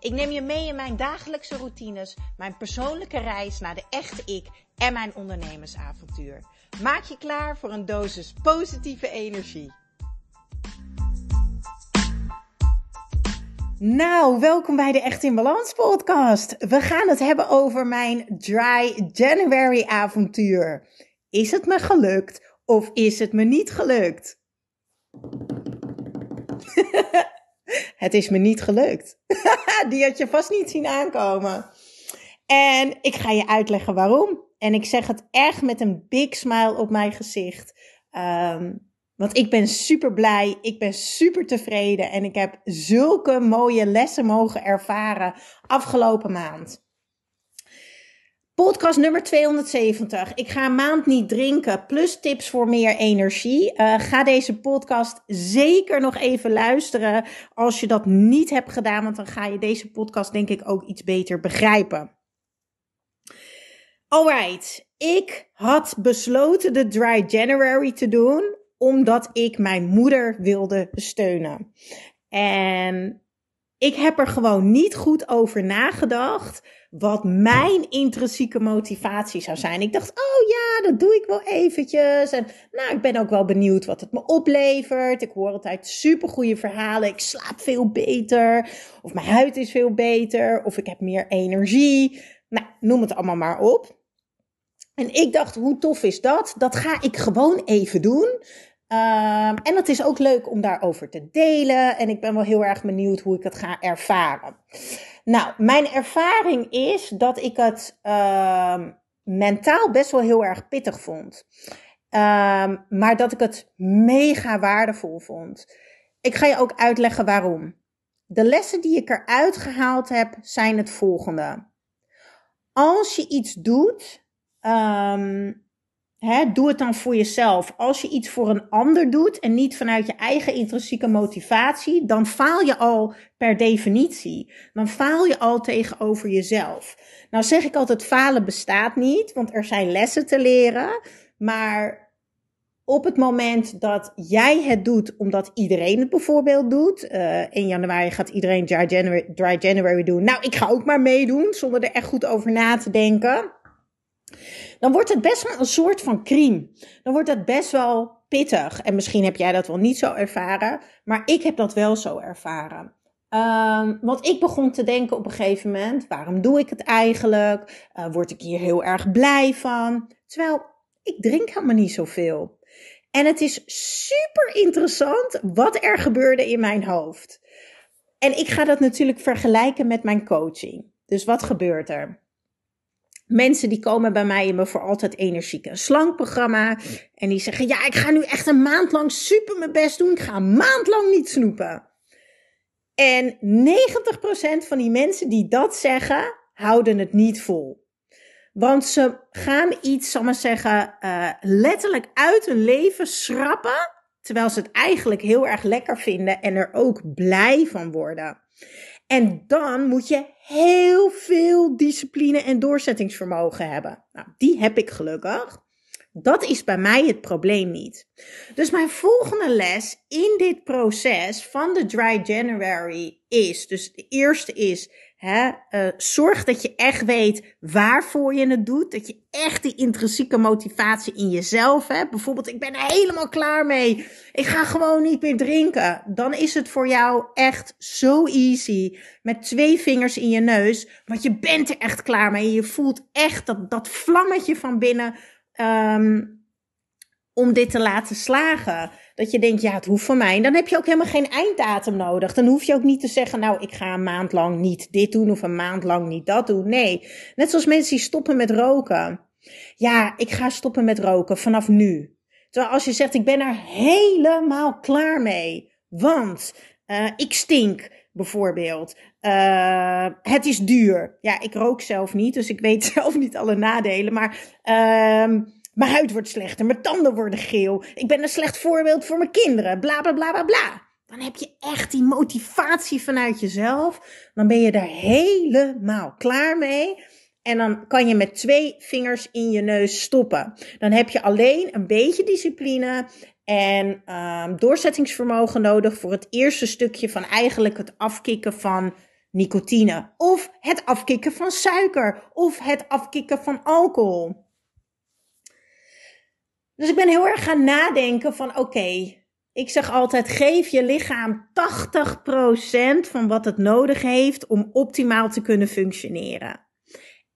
Ik neem je mee in mijn dagelijkse routines, mijn persoonlijke reis naar de echte ik en mijn ondernemersavontuur. Maak je klaar voor een dosis positieve energie. Nou, welkom bij de Echt in Balans podcast. We gaan het hebben over mijn Dry January avontuur. Is het me gelukt of is het me niet gelukt? het is me niet gelukt. Die had je vast niet zien aankomen. En ik ga je uitleggen waarom. En ik zeg het echt met een big smile op mijn gezicht. Um, want ik ben super blij, ik ben super tevreden en ik heb zulke mooie lessen mogen ervaren afgelopen maand. Podcast nummer 270. Ik ga een maand niet drinken. Plus tips voor meer energie. Uh, ga deze podcast zeker nog even luisteren. Als je dat niet hebt gedaan, want dan ga je deze podcast denk ik ook iets beter begrijpen. Alright, ik had besloten de Dry January te doen omdat ik mijn moeder wilde steunen. En ik heb er gewoon niet goed over nagedacht wat mijn intrinsieke motivatie zou zijn. Ik dacht, oh ja, dat doe ik wel eventjes. En nou, ik ben ook wel benieuwd wat het me oplevert. Ik hoor altijd supergoeie verhalen. Ik slaap veel beter. Of mijn huid is veel beter. Of ik heb meer energie. Nou, noem het allemaal maar op. En ik dacht, hoe tof is dat? Dat ga ik gewoon even doen. Um, en het is ook leuk om daarover te delen. En ik ben wel heel erg benieuwd hoe ik het ga ervaren. Nou, mijn ervaring is dat ik het uh, mentaal best wel heel erg pittig vond. Um, maar dat ik het mega waardevol vond. Ik ga je ook uitleggen waarom. De lessen die ik eruit gehaald heb zijn het volgende. Als je iets doet Um, doe het dan voor jezelf. Als je iets voor een ander doet en niet vanuit je eigen intrinsieke motivatie, dan faal je al per definitie. Dan faal je al tegenover jezelf. Nou zeg ik altijd, falen bestaat niet, want er zijn lessen te leren. Maar op het moment dat jij het doet, omdat iedereen het bijvoorbeeld doet. Uh, in januari gaat iedereen dry January, dry January doen. Nou, ik ga ook maar meedoen, zonder er echt goed over na te denken dan wordt het best wel een soort van crime. Dan wordt het best wel pittig. En misschien heb jij dat wel niet zo ervaren, maar ik heb dat wel zo ervaren. Um, want ik begon te denken op een gegeven moment: waarom doe ik het eigenlijk? Uh, word ik hier heel erg blij van? Terwijl ik drink helemaal niet zoveel. En het is super interessant wat er gebeurde in mijn hoofd. En ik ga dat natuurlijk vergelijken met mijn coaching. Dus wat gebeurt er? Mensen die komen bij mij in mijn voor altijd energieke slankprogramma. En die zeggen, ja, ik ga nu echt een maand lang super mijn best doen. Ik ga een maand lang niet snoepen. En 90% van die mensen die dat zeggen, houden het niet vol. Want ze gaan iets, zal maar zeggen, uh, letterlijk uit hun leven schrappen. Terwijl ze het eigenlijk heel erg lekker vinden en er ook blij van worden. En dan moet je heel veel discipline en doorzettingsvermogen hebben. Nou, die heb ik gelukkig. Dat is bij mij het probleem niet. Dus mijn volgende les in dit proces van de Dry January is, dus de eerste is, Hè, uh, zorg dat je echt weet waarvoor je het doet. Dat je echt die intrinsieke motivatie in jezelf hebt. Bijvoorbeeld, ik ben er helemaal klaar mee. Ik ga gewoon niet meer drinken. Dan is het voor jou echt zo easy. Met twee vingers in je neus. Want je bent er echt klaar mee. Je voelt echt dat, dat vlammetje van binnen. Um, om dit te laten slagen. Dat je denkt, ja, het hoeft van mij. Dan heb je ook helemaal geen einddatum nodig. Dan hoef je ook niet te zeggen, nou, ik ga een maand lang niet dit doen of een maand lang niet dat doen. Nee, net zoals mensen die stoppen met roken. Ja, ik ga stoppen met roken vanaf nu. Terwijl als je zegt, ik ben er helemaal klaar mee. Want uh, ik stink. Bijvoorbeeld. Uh, het is duur. Ja, ik rook zelf niet, dus ik weet zelf niet alle nadelen. Maar uh, mijn huid wordt slechter, mijn tanden worden geel. Ik ben een slecht voorbeeld voor mijn kinderen. Bla bla bla bla bla. Dan heb je echt die motivatie vanuit jezelf. Dan ben je daar helemaal klaar mee. En dan kan je met twee vingers in je neus stoppen. Dan heb je alleen een beetje discipline en um, doorzettingsvermogen nodig voor het eerste stukje van eigenlijk het afkicken van nicotine. Of het afkicken van suiker. Of het afkicken van alcohol. Dus ik ben heel erg gaan nadenken van oké, ik zeg altijd geef je lichaam 80% van wat het nodig heeft om optimaal te kunnen functioneren.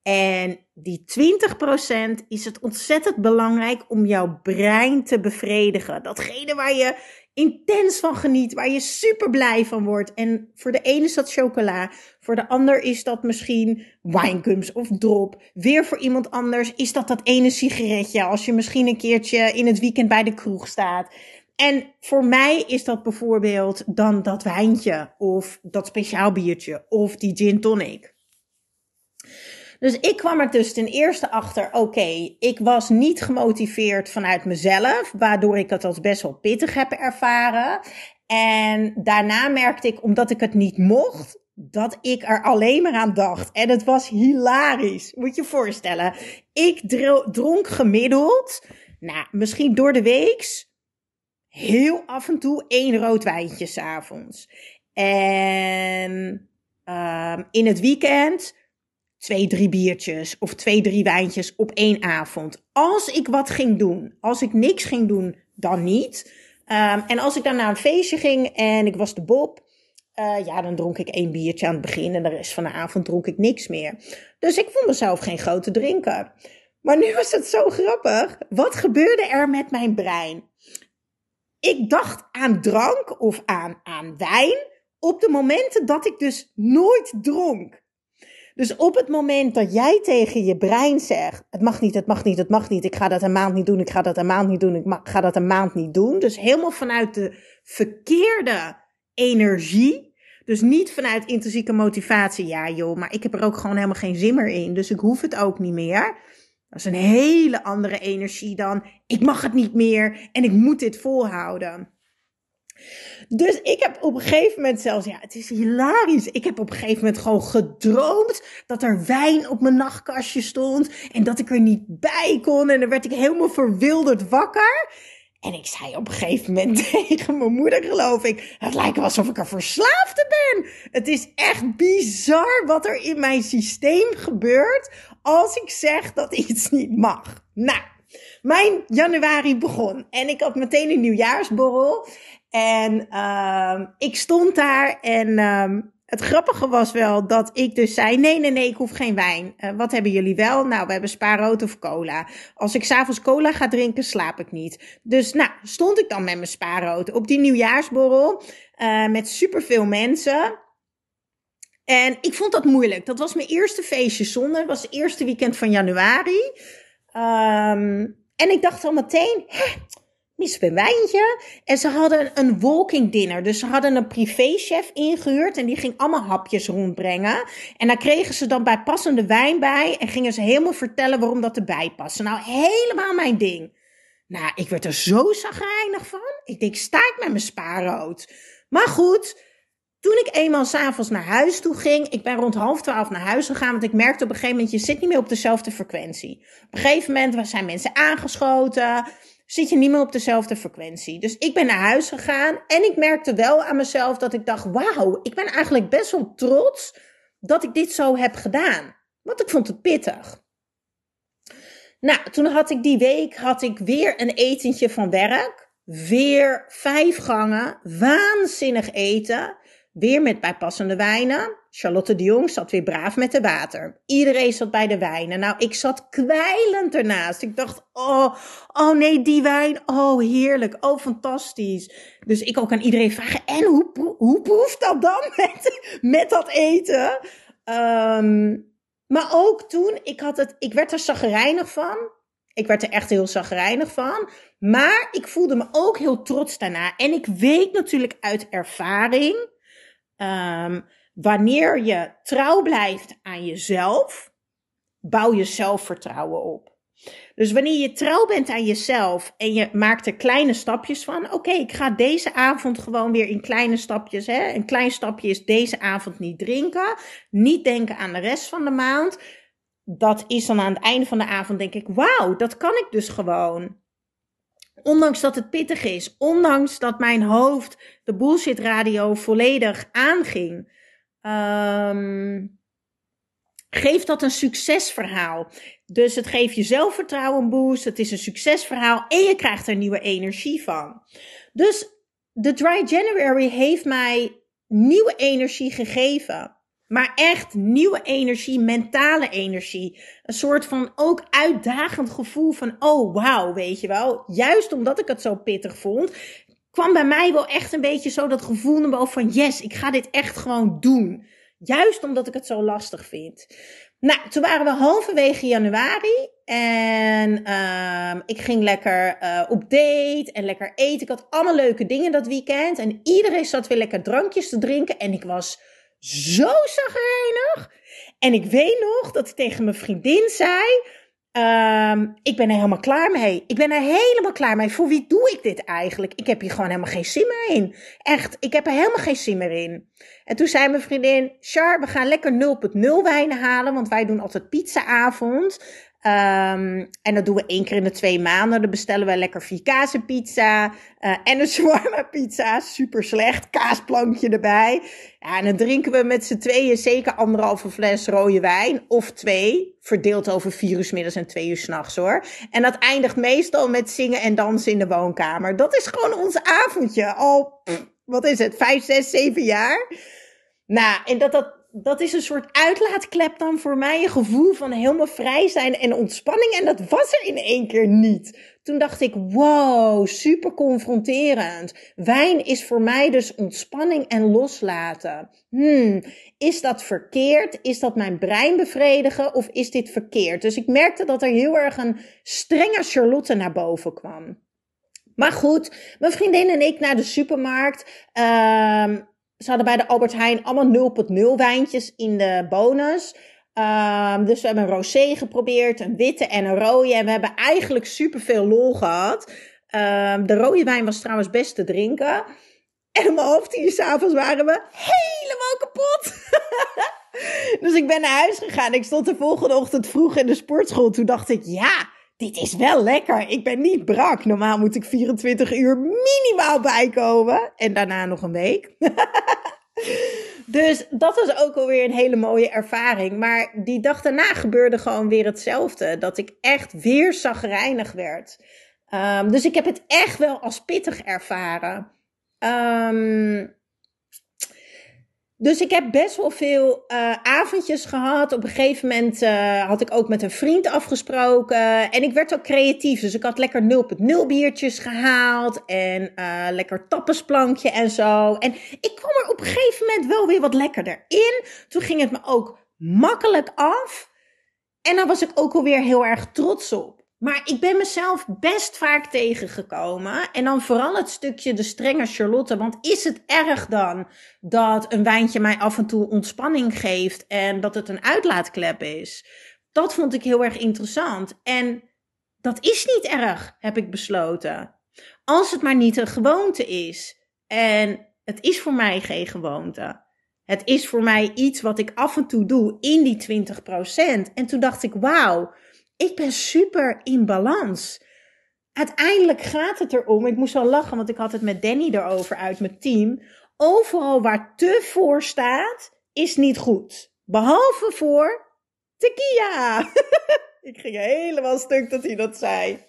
En die 20% is het ontzettend belangrijk om jouw brein te bevredigen. Datgene waar je intens van geniet, waar je super blij van wordt. En voor de ene is dat chocola, voor de ander is dat misschien winegums of drop. Weer voor iemand anders is dat dat ene sigaretje als je misschien een keertje in het weekend bij de kroeg staat. En voor mij is dat bijvoorbeeld dan dat wijntje of dat speciaal biertje of die gin tonic. Dus ik kwam er dus ten eerste achter, oké, ik was niet gemotiveerd vanuit mezelf, waardoor ik het als best wel pittig heb ervaren. En daarna merkte ik, omdat ik het niet mocht, dat ik er alleen maar aan dacht. En het was hilarisch, moet je voorstellen. Ik dronk gemiddeld, nou, misschien door de weeks, heel af en toe één rood wijntje s'avonds. En um, in het weekend twee, drie biertjes of twee, drie wijntjes op één avond. Als ik wat ging doen, als ik niks ging doen, dan niet. Um, en als ik dan naar een feestje ging en ik was de Bob, uh, ja, dan dronk ik één biertje aan het begin en de rest van de avond dronk ik niks meer. Dus ik vond mezelf geen grote drinker. Maar nu was het zo grappig. Wat gebeurde er met mijn brein? Ik dacht aan drank of aan, aan wijn op de momenten dat ik dus nooit dronk. Dus op het moment dat jij tegen je brein zegt: het mag niet, het mag niet, het mag niet, ik ga dat een maand niet doen, ik ga dat een maand niet doen, ik ga dat een maand niet doen. Dus helemaal vanuit de verkeerde energie. Dus niet vanuit intrinsieke motivatie. Ja, joh, maar ik heb er ook gewoon helemaal geen zin meer in. Dus ik hoef het ook niet meer. Dat is een hele andere energie dan ik mag het niet meer en ik moet dit volhouden. Dus ik heb op een gegeven moment zelfs, ja, het is hilarisch. Ik heb op een gegeven moment gewoon gedroomd dat er wijn op mijn nachtkastje stond en dat ik er niet bij kon. En dan werd ik helemaal verwilderd wakker. En ik zei op een gegeven moment tegen mijn moeder, geloof ik, het lijkt alsof ik er verslaafde ben. Het is echt bizar wat er in mijn systeem gebeurt als ik zeg dat iets niet mag. Nou, mijn januari begon en ik had meteen een nieuwjaarsborrel. En um, ik stond daar en um, het grappige was wel dat ik dus zei: nee, nee, nee, ik hoef geen wijn. Uh, wat hebben jullie wel? Nou, we hebben spaarrood of cola. Als ik s'avonds cola ga drinken, slaap ik niet. Dus nou, stond ik dan met mijn spaarrood op die nieuwjaarsborrel uh, met superveel mensen. En ik vond dat moeilijk. Dat was mijn eerste feestje zonder. Het was het eerste weekend van januari. Um, en ik dacht al meteen, mis een wijntje. En ze hadden een walking dinner. Dus ze hadden een privéchef ingehuurd. En die ging allemaal hapjes rondbrengen. En daar kregen ze dan bij passende wijn bij. En gingen ze helemaal vertellen waarom dat erbij paste. Nou, helemaal mijn ding. Nou, ik werd er zo zagrijnig van. Ik denk, sta ik met mijn spaarrood. Maar goed, toen ik eenmaal s'avonds naar huis toe ging, ik ben rond half twaalf naar huis gegaan, want ik merkte op een gegeven moment, je zit niet meer op dezelfde frequentie. Op een gegeven moment zijn mensen aangeschoten, zit je niet meer op dezelfde frequentie. Dus ik ben naar huis gegaan en ik merkte wel aan mezelf dat ik dacht, wauw, ik ben eigenlijk best wel trots dat ik dit zo heb gedaan. Want ik vond het pittig. Nou, toen had ik die week had ik weer een etentje van werk. Weer vijf gangen, waanzinnig eten. Weer met bijpassende wijnen. Charlotte de Jong zat weer braaf met de water. Iedereen zat bij de wijnen. Nou, ik zat kwijlend ernaast. Ik dacht, oh, oh nee, die wijn. Oh, heerlijk. Oh, fantastisch. Dus ik ook aan iedereen vragen, en hoe, hoe proeft dat dan met, met dat eten? Um, maar ook toen, ik, had het, ik werd er zagrijnig van. Ik werd er echt heel zagrijnig van. Maar ik voelde me ook heel trots daarna. En ik weet natuurlijk uit ervaring um, wanneer je trouw blijft aan jezelf, bouw je zelfvertrouwen op. Dus wanneer je trouw bent aan jezelf en je maakt er kleine stapjes van. Oké, ik ga deze avond gewoon weer in kleine stapjes. Hè? Een klein stapje is deze avond niet drinken. Niet denken aan de rest van de maand. Dat is dan aan het einde van de avond denk ik, wauw, dat kan ik dus gewoon. Ondanks dat het pittig is, ondanks dat mijn hoofd de bullshit radio volledig aanging. Um, geeft dat een succesverhaal. Dus het geeft je zelfvertrouwen een boost. Het is een succesverhaal en je krijgt er nieuwe energie van. Dus de Dry January heeft mij nieuwe energie gegeven. Maar echt nieuwe energie, mentale energie. Een soort van ook uitdagend gevoel van, oh wauw, weet je wel. Juist omdat ik het zo pittig vond, kwam bij mij wel echt een beetje zo dat gevoel naar boven van, yes, ik ga dit echt gewoon doen. Juist omdat ik het zo lastig vind. Nou, toen waren we halverwege januari. En uh, ik ging lekker uh, op date en lekker eten. Ik had allemaal leuke dingen dat weekend. En iedereen zat weer lekker drankjes te drinken. En ik was zo zagrijnig. En ik weet nog dat ik tegen mijn vriendin zei. Um, ik ben er helemaal klaar mee. Ik ben er helemaal klaar mee. Voor wie doe ik dit eigenlijk? Ik heb hier gewoon helemaal geen zin meer in. Echt, ik heb er helemaal geen zin meer in. En toen zei mijn vriendin, Char, we gaan lekker 0.0 wijnen halen, want wij doen altijd pizzaavond. Um, en dat doen we één keer in de twee maanden. Dan bestellen we lekker vier pizza uh, en een shawarma pizza. Super slecht. Kaasplankje erbij. Ja, en dan drinken we met z'n tweeën zeker anderhalve fles rode wijn. Of twee. Verdeeld over vier uur middags en twee uur s'nachts hoor. En dat eindigt meestal met zingen en dansen in de woonkamer. Dat is gewoon ons avondje. Al, wat is het? Vijf, zes, zeven jaar. Nou, en dat dat dat is een soort uitlaatklep dan voor mij. Een gevoel van helemaal vrij zijn en ontspanning. En dat was er in één keer niet. Toen dacht ik, wow, super confronterend. Wijn is voor mij dus ontspanning en loslaten. Hmm, is dat verkeerd? Is dat mijn brein bevredigen? Of is dit verkeerd? Dus ik merkte dat er heel erg een strenge Charlotte naar boven kwam. Maar goed, mijn vriendin en ik naar de supermarkt. Uh, ze hadden bij de Albert Heijn allemaal 0.0 wijntjes in de bonus. Um, dus we hebben een rosé geprobeerd, een witte en een rode. En we hebben eigenlijk superveel lol gehad. Um, de rode wijn was trouwens best te drinken. En om half tien s'avonds waren we helemaal kapot. dus ik ben naar huis gegaan. Ik stond de volgende ochtend vroeg in de sportschool. Toen dacht ik, ja, dit is wel lekker. Ik ben niet brak. Normaal moet ik 24 uur minimaal bijkomen. En daarna nog een week. dus dat was ook alweer een hele mooie ervaring. Maar die dag daarna gebeurde gewoon weer hetzelfde. Dat ik echt weer zagrijnig werd. Um, dus ik heb het echt wel als pittig ervaren. Um, dus ik heb best wel veel uh, avondjes gehad. Op een gegeven moment uh, had ik ook met een vriend afgesproken. En ik werd ook creatief. Dus ik had lekker 0.0 biertjes gehaald. En uh, lekker tappesplankje en zo. En ik kwam er op een gegeven moment wel weer wat lekkerder in. Toen ging het me ook makkelijk af. En daar was ik ook alweer heel erg trots op. Maar ik ben mezelf best vaak tegengekomen. En dan vooral het stukje de strenge Charlotte. Want is het erg dan dat een wijntje mij af en toe ontspanning geeft en dat het een uitlaatklep is? Dat vond ik heel erg interessant. En dat is niet erg, heb ik besloten. Als het maar niet een gewoonte is. En het is voor mij geen gewoonte. Het is voor mij iets wat ik af en toe doe in die 20%. En toen dacht ik, wauw ik ben super in balans. Uiteindelijk gaat het erom, ik moest wel lachen, want ik had het met Danny erover uit mijn team. Overal waar te voor staat, is niet goed. Behalve voor tequila. ik ging helemaal stuk dat hij dat zei.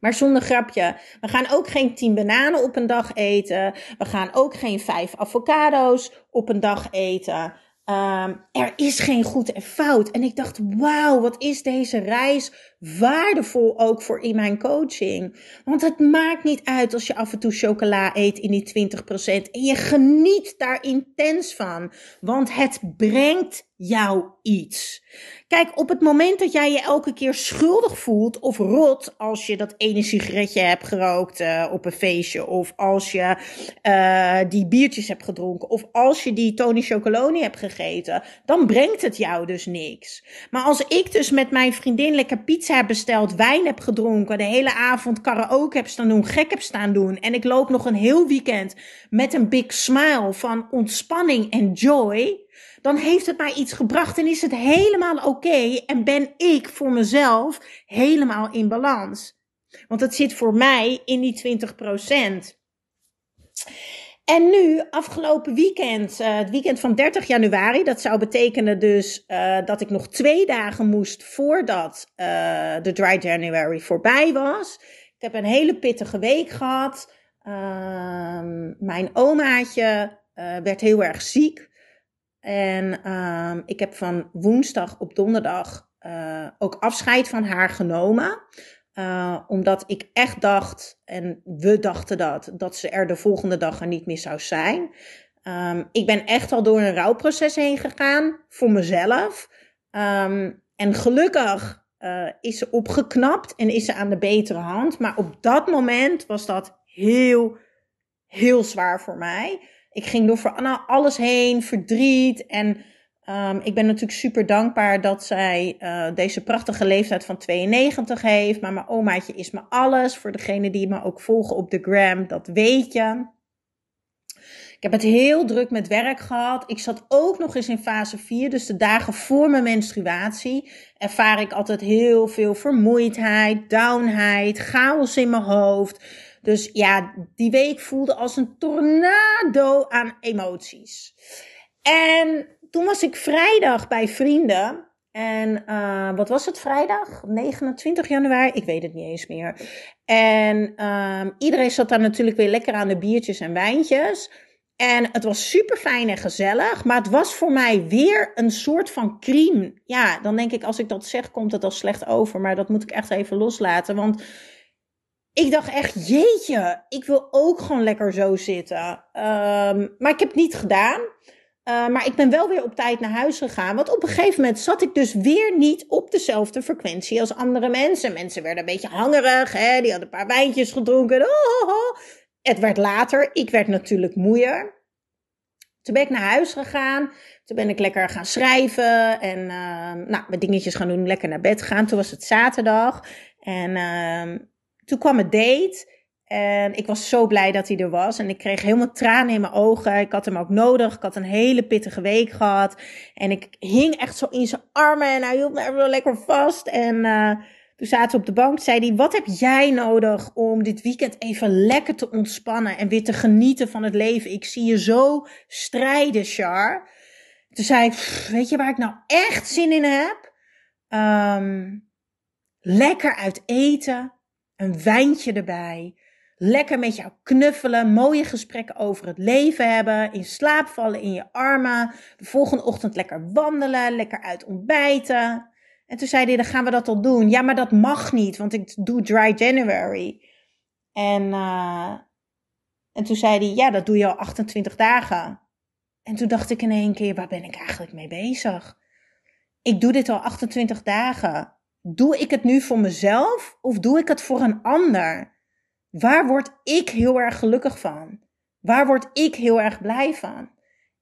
Maar zonder grapje. We gaan ook geen 10 bananen op een dag eten. We gaan ook geen 5 avocado's op een dag eten. Um, er is geen goed en fout. En ik dacht, wauw, wat is deze reis waardevol ook voor in mijn coaching. Want het maakt niet uit als je af en toe chocola eet in die 20% en je geniet daar intens van. Want het brengt jou iets? Kijk, op het moment dat jij je elke keer schuldig voelt of rot als je dat ene sigaretje hebt gerookt uh, op een feestje, of als je uh, die biertjes hebt gedronken, of als je die Tony Chocoloni hebt gegeten, dan brengt het jou dus niks. Maar als ik dus met mijn vriendin lekker pizza heb besteld, wijn heb gedronken, de hele avond karaoke heb staan doen, gek heb staan doen, en ik loop nog een heel weekend met een big smile van ontspanning en joy, dan heeft het mij iets gebracht en is het helemaal oké en ben ik voor mezelf helemaal in balans. Want het zit voor mij in die 20%. En nu, afgelopen weekend, uh, het weekend van 30 januari, dat zou betekenen dus uh, dat ik nog twee dagen moest voordat uh, de Dry January voorbij was. Ik heb een hele pittige week gehad. Ehm, mijn omaatje werd heel erg ziek. En um, ik heb van woensdag op donderdag ook afscheid van haar genomen. Uh, omdat ik echt dacht, en we dachten dat, dat ze er de volgende dag er niet meer zou zijn. Um, ik ben echt al door een rouwproces heen gegaan voor mezelf. Um, en gelukkig uh, is ze opgeknapt en is ze aan de betere hand. Maar op dat moment was dat heel, heel zwaar voor mij ik ging door voor Anna alles heen, verdriet. En um, ik ben natuurlijk super dankbaar dat zij uh, deze prachtige leeftijd van 92 heeft. Maar mijn omaatje is me alles. Voor degene die me ook volgen op de gram, dat weet je. Ik heb het heel druk met werk gehad. Ik zat ook nog eens in fase 4, dus de dagen voor mijn menstruatie ervaar ik altijd heel veel vermoeidheid, downheid, chaos in mijn hoofd. Dus ja, die week voelde als een tornado aan emoties. En toen was ik vrijdag bij vrienden. En uh, wat was het vrijdag? 29 januari? Ik weet het niet eens meer. En uh, iedereen zat daar natuurlijk weer lekker aan de biertjes en wijntjes. En het was super fijn en gezellig. Maar het was voor mij weer een soort van crime. Ja, dan denk ik, als ik dat zeg, komt het al slecht over. Maar dat moet ik echt even loslaten. Want ik dacht echt, jeetje, ik wil ook gewoon lekker zo zitten. Um, maar ik heb het niet gedaan. Uh, maar ik ben wel weer op tijd naar huis gegaan. Want op een gegeven moment zat ik dus weer niet op dezelfde frequentie als andere mensen. Mensen werden een beetje hangerig. Hè? Die hadden een paar wijntjes gedronken. Oh, oh, oh. Het werd later. Ik werd natuurlijk moeier. Toen ben ik naar huis gegaan. Toen ben ik lekker gaan schrijven. En uh, nou, met dingetjes gaan doen. Lekker naar bed gaan. Toen was het zaterdag. En uh, toen kwam het date. En ik was zo blij dat hij er was. En ik kreeg helemaal tranen in mijn ogen. Ik had hem ook nodig. Ik had een hele pittige week gehad. En ik hing echt zo in zijn armen. En hij hield me even lekker vast. En uh, toen zaten we op de bank. Zei hij, wat heb jij nodig om dit weekend even lekker te ontspannen. En weer te genieten van het leven. Ik zie je zo strijden, Char. Toen zei ik, weet je waar ik nou echt zin in heb? Um, lekker uit eten een wijntje erbij. Lekker met jou knuffelen, mooie gesprekken over het leven hebben, in slaap vallen in je armen, de volgende ochtend lekker wandelen, lekker uit ontbijten. En toen zei hij, dan gaan we dat al doen. Ja, maar dat mag niet, want ik doe dry January. En, uh, en toen zei hij, ja, dat doe je al 28 dagen. En toen dacht ik in één keer, waar ben ik eigenlijk mee bezig? Ik doe dit al 28 dagen. Doe ik het nu voor mezelf of doe ik het voor een ander? Waar word ik heel erg gelukkig van? Waar word ik heel erg blij van?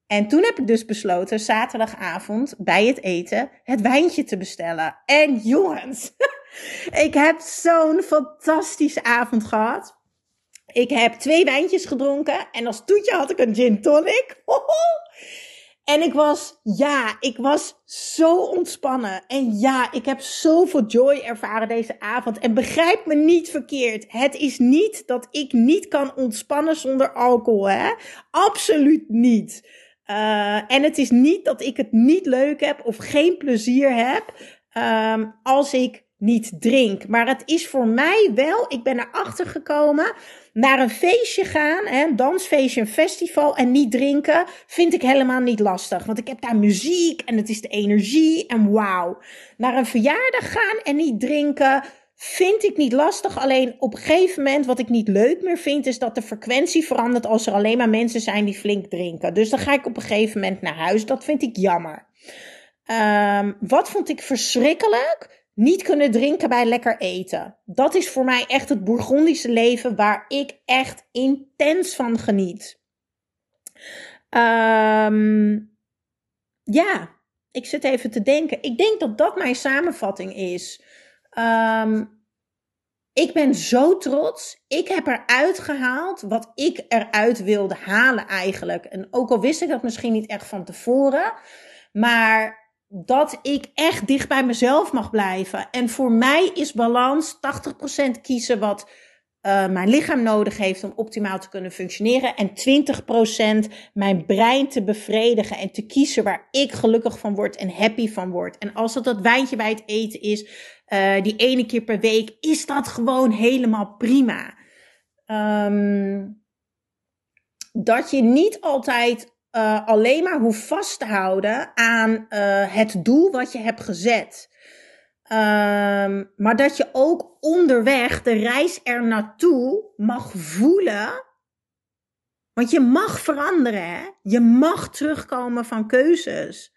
En toen heb ik dus besloten zaterdagavond bij het eten het wijntje te bestellen. En jongens, ik heb zo'n fantastische avond gehad. Ik heb twee wijntjes gedronken en als toetje had ik een gin tonic. En ik was, ja, ik was zo ontspannen. En ja, ik heb zoveel joy ervaren deze avond. En begrijp me niet verkeerd. Het is niet dat ik niet kan ontspannen zonder alcohol, hè? Absoluut niet. Uh, en het is niet dat ik het niet leuk heb of geen plezier heb um, als ik niet drink. Maar het is voor mij wel, ik ben erachter gekomen, naar een feestje gaan, hè, een dansfeestje, een festival en niet drinken, vind ik helemaal niet lastig. Want ik heb daar muziek en het is de energie en wauw. Naar een verjaardag gaan en niet drinken, vind ik niet lastig. Alleen op een gegeven moment, wat ik niet leuk meer vind, is dat de frequentie verandert als er alleen maar mensen zijn die flink drinken. Dus dan ga ik op een gegeven moment naar huis. Dat vind ik jammer. Ehm, wat vond ik verschrikkelijk? Niet kunnen drinken bij lekker eten. Dat is voor mij echt het Bourgondische leven waar ik echt intens van geniet. Um, ja, ik zit even te denken. Ik denk dat dat mijn samenvatting is. Um, ik ben zo trots. Ik heb eruit gehaald wat ik eruit wilde halen eigenlijk. En ook al wist ik dat misschien niet echt van tevoren. Maar dat ik echt dicht bij mezelf mag blijven. En voor mij is balans 80% kiezen wat uh, mijn lichaam nodig heeft om optimaal te kunnen functioneren. En 20% mijn brein te bevredigen en te kiezen waar ik gelukkig van word en happy van word. En als dat dat wijntje bij het eten is, uh, die ene keer per week, is dat gewoon helemaal prima. Um, dat je niet altijd uh, alleen maar hoeft vast te houden aan het doel wat je hebt gezet. Um, maar dat je ook onderweg de reis er naartoe mag voelen. Want je mag veranderen, hè? Je mag terugkomen van keuzes.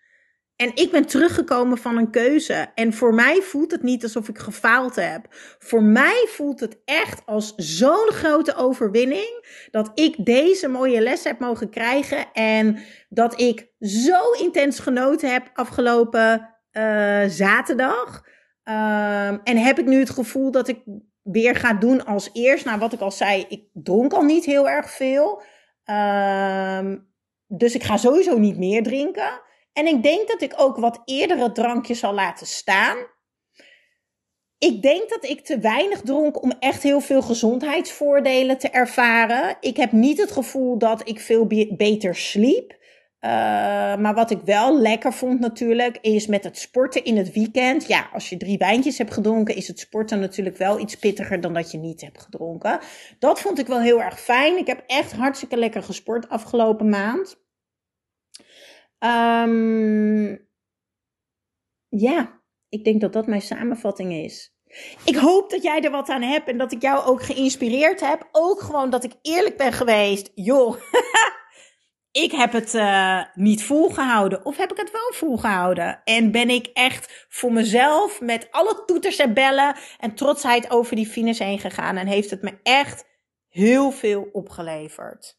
En ik ben teruggekomen van een keuze. En voor mij voelt het niet alsof ik gefaald heb. Voor mij voelt het echt als zo'n grote overwinning. Dat ik deze mooie les heb mogen krijgen. En dat ik zo intens genoten heb afgelopen uh, zaterdag. Um, en heb ik nu het gevoel dat ik weer ga doen als eerst. Nou, wat ik al zei, ik dronk al niet heel erg veel. Um, dus ik ga sowieso niet meer drinken. En ik denk dat ik ook wat eerdere drankjes zal laten staan. Ik denk dat ik te weinig dronk om echt heel veel gezondheidsvoordelen te ervaren. Ik heb niet het gevoel dat ik veel beter sliep. Uh, maar wat ik wel lekker vond natuurlijk, is met het sporten in het weekend. Ja, als je drie wijntjes hebt gedronken, is het sporten natuurlijk wel iets pittiger dan dat je niet hebt gedronken. Dat vond ik wel heel erg fijn. Ik heb echt hartstikke lekker gesport afgelopen maand. Um, ja, ik denk dat dat mijn samenvatting is. Ik hoop dat jij er wat aan hebt en dat ik jou ook geïnspireerd heb. Ook gewoon dat ik eerlijk ben geweest. Joh, ik heb het uh, niet volgehouden. Of heb ik het wel volgehouden? En ben ik echt voor mezelf met alle toeters en bellen en trotsheid over die finish heen gegaan. En heeft het me echt heel veel opgeleverd.